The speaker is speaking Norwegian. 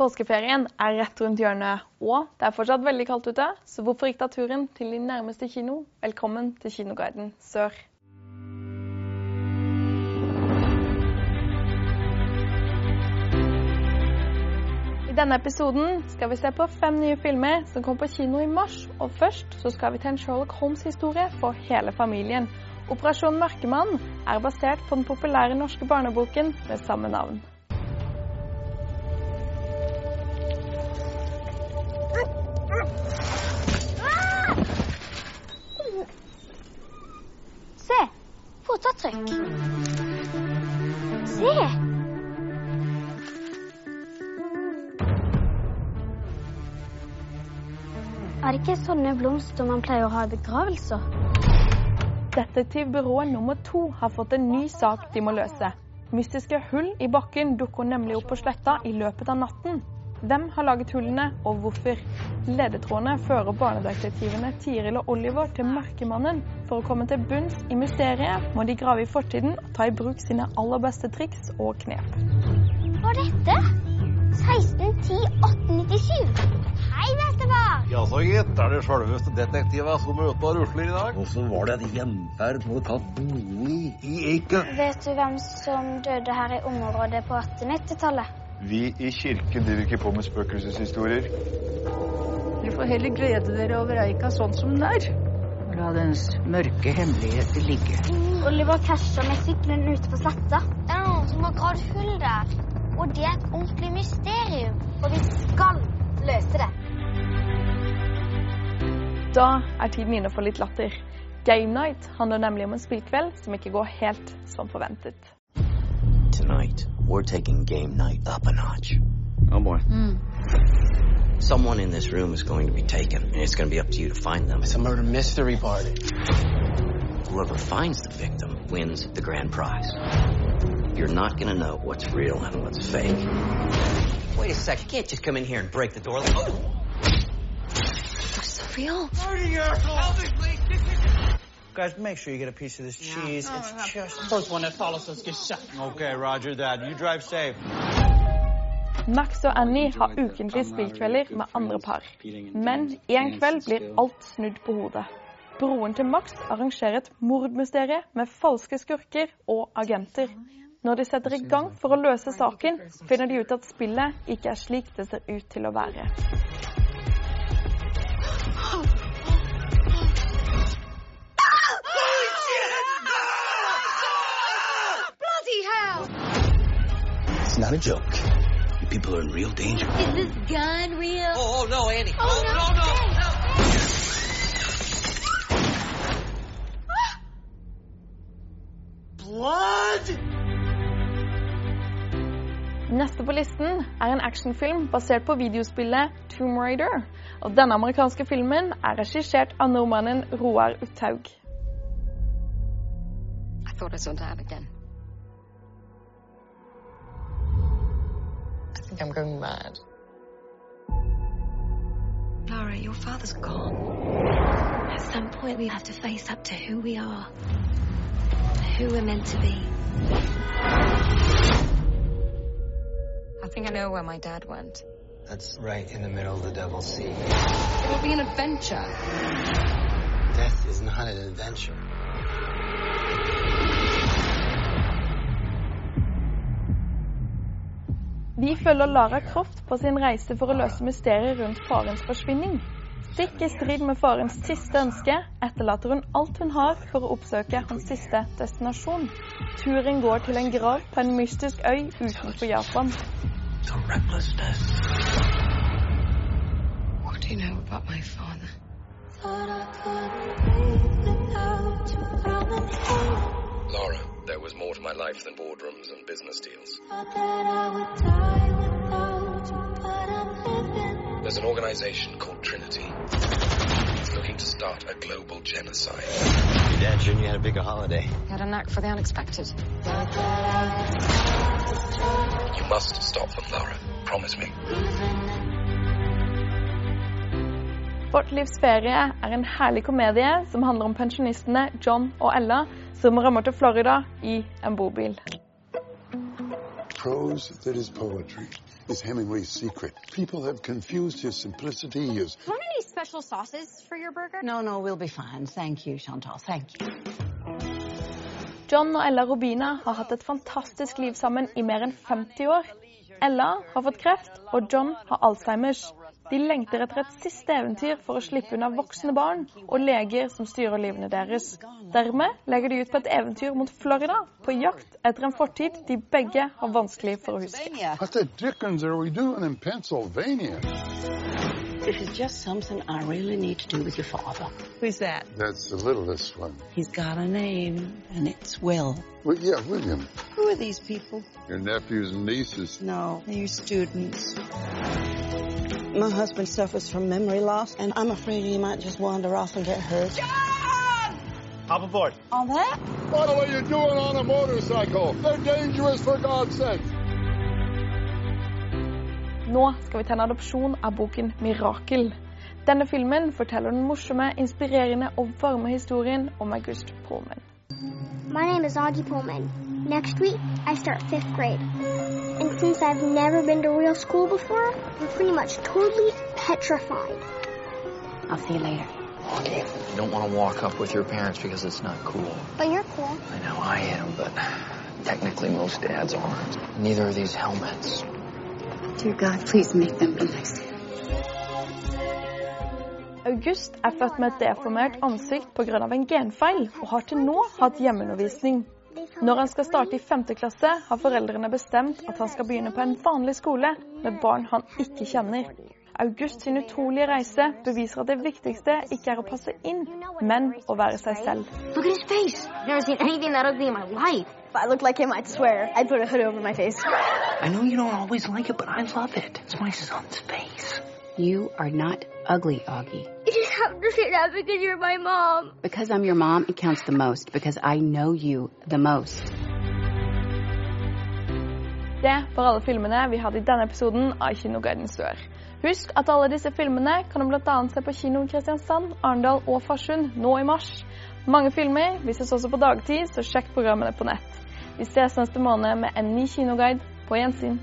Påskeferien er rett rundt hjørnet, og det er fortsatt veldig kaldt ute, så hvorfor ikke ta turen til din nærmeste kino? Velkommen til Kinoguiden Sør. I denne episoden skal vi se på fem nye filmer som kom på kino i mars. Og først så skal vi til en Sherlock Holmes-historie for hele familien. Operasjon Mørkemann er basert på den populære norske barneboken med samme navn. Fotavtrykk. Se! Er det ikke sånne blomster man pleier å ha i begravelser? Detektivbyrået nummer to har fått en ny sak de må løse. Mystiske hull i bakken dukker nemlig opp på sletta i løpet av natten. Hvem har laget hullene, og hvorfor? Ledetrådene fører barnedetektivene Tiril og Oliver til Mørkemannen. For å komme til bunns i mysteriet må de grave i fortiden og ta i bruk sine aller beste triks og knep. Hva er dette? 16, 10, 1897. Hei, bestefar! Jaså, gitt. Er det sjølveste detektivet som er ute og rusler i dag? Og så var det en gjenferd som hadde tatt bolig i Eiken? Vet du hvem som døde her i området på 1890-tallet? Vi i kirken driver ikke på med spøkelseshistorier. Dere får heller glede dere over Eika sånn som den er. La dens mørke hemmeligheter ligge. Oliver krasja med sykkelen ute på sletta. Det er noen som har gravd hull der. Og det er et ordentlig mysterium. Og vi skal løse det. Da er tiden inne for litt latter. Game Night handler nemlig om en spillkveld som ikke går helt som forventet. Tonight, we're taking game night up a notch. Oh boy. Hmm. Someone in this room is going to be taken, and it's going to be up to you to find them. It's a murder mystery party. Whoever finds the victim wins the grand prize. You're not going to know what's real and what's fake. Wait a sec, you can't just come in here and break the door. Like, oh! That's real. Guys, make sure you get a piece of this cheese. It's just First one that follows us gets shot. Okay, roger that. You drive safe. Max og Annie har ukentlige spillkvelder med andre par. Men en kveld blir alt snudd på hodet. Broren til Max arrangerer et mordmysterie med falske skurker og agenter. Når de setter i gang for å løse saken, finner de ut at spillet ikke er slik det ser ut til å være. Not a joke. You people are in real danger. Is this gun real? Oh, no, Annie. Oh, no, no, Neste på listen er en actionfilm basert på videospillet Tomb Raider. Og denne amerikanske filmen er regissert av nordmannen Roar Uthaug. I thought I saw Dad again. I think I'm going mad. Laura, your father's gone. At some point, we have to face up to who we are, who we're meant to be. I think I know where my dad went. That's right in the middle of the Devil's Sea. It will be an adventure. Death is not an adventure. Vi følger Lara Croft på sin reise for å løse mysteriet rundt farens forsvinning. Stikk i strid med farens siste ønske etterlater hun alt hun har for å oppsøke hans siste destinasjon. Turen går til en grav på en mystisk øy utenfor Japan. You know about my father? Laura, was more to my life than boardrooms and business deals. There's an organization called Trinity. It's looking to start a global genocide. Your dad shouldn't you had a bigger holiday. He had a knack for the unexpected. You must stop them, Laura. Promise me. Vårt livs ferie er en herlig komedie som handler om pensjonistene John og Ella som rømmer til Florida i en bobil. prose that is poetry is Hemingway's secret. People have confused his simplicity, his Want any special sauces for your burger? No, no, we'll be fine. Thank you, Chantal. Thank you. John og Ella Robina har hatt et fantastisk liv sammen i mer enn 50 år. Ella har fått kreft, og John har Alzheimers. De lengter etter et siste eventyr for å slippe unna voksne barn og leger som styrer livene deres. Dermed legger de ut på et eventyr mot Florida, på jakt etter en fortid de begge har vanskelig for å huske. What the dickens are we doing in Pennsylvania? This is just something I really need to do with your father. Who's that? That's the littlest one. He's got a name, and it's Will. Well, yeah, William. Who are these people? Your nephews and nieces. No, they're your students. My husband suffers from memory loss, and I'm afraid he might just wander off and get hurt. John! Hop aboard. On that? What are you doing on a motorcycle? They're dangerous, for God's sake. Nå skal vi ta en adopsjon av boken 'Mirakel'. Denne filmen forteller den morsomme, inspirerende og varme historien om August Pullman. My name is Augie Pullman. Next week, I start fifth grade. And since I've never been to real school before, I'm pretty much totally petrified. I'll see you later. You don't want to walk up with your parents because it's not cool. But you're cool. I know I am, but technically most dads aren't. Neither are these helmets. Dear God, please make them be nice to you. August er født med et deformert ansikt pga. en genfeil, og har til nå hatt hjemmeundervisning. Når han skal starte i 5. klasse, har foreldrene bestemt at han skal begynne på en vanlig skole med barn han ikke kjenner. August sin utrolige reise beviser at det viktigste ikke er å passe inn, men å være seg selv. Look at his face. I've never seen anything that ugly in my life. If I looked like him, I'd swear. I'd put a hood over my face. I know you don't always like it, but I love it. It's my son's face. You are not ugly, Augie. Have to say that because you're my mom. Because I'm your mom, it counts the most. Because I know you the most. Det var alle filmene vi hadde i denne episoden av Kinoguiden Sør. Husk at alle disse filmene kan du bl.a. se på kino Kristiansand, Arendal og Farsund nå i mars. Mange filmer vises også på dagtid, så sjekk programmene på nett. Vi ses neste måned med en ny kinoguide. På gjensyn.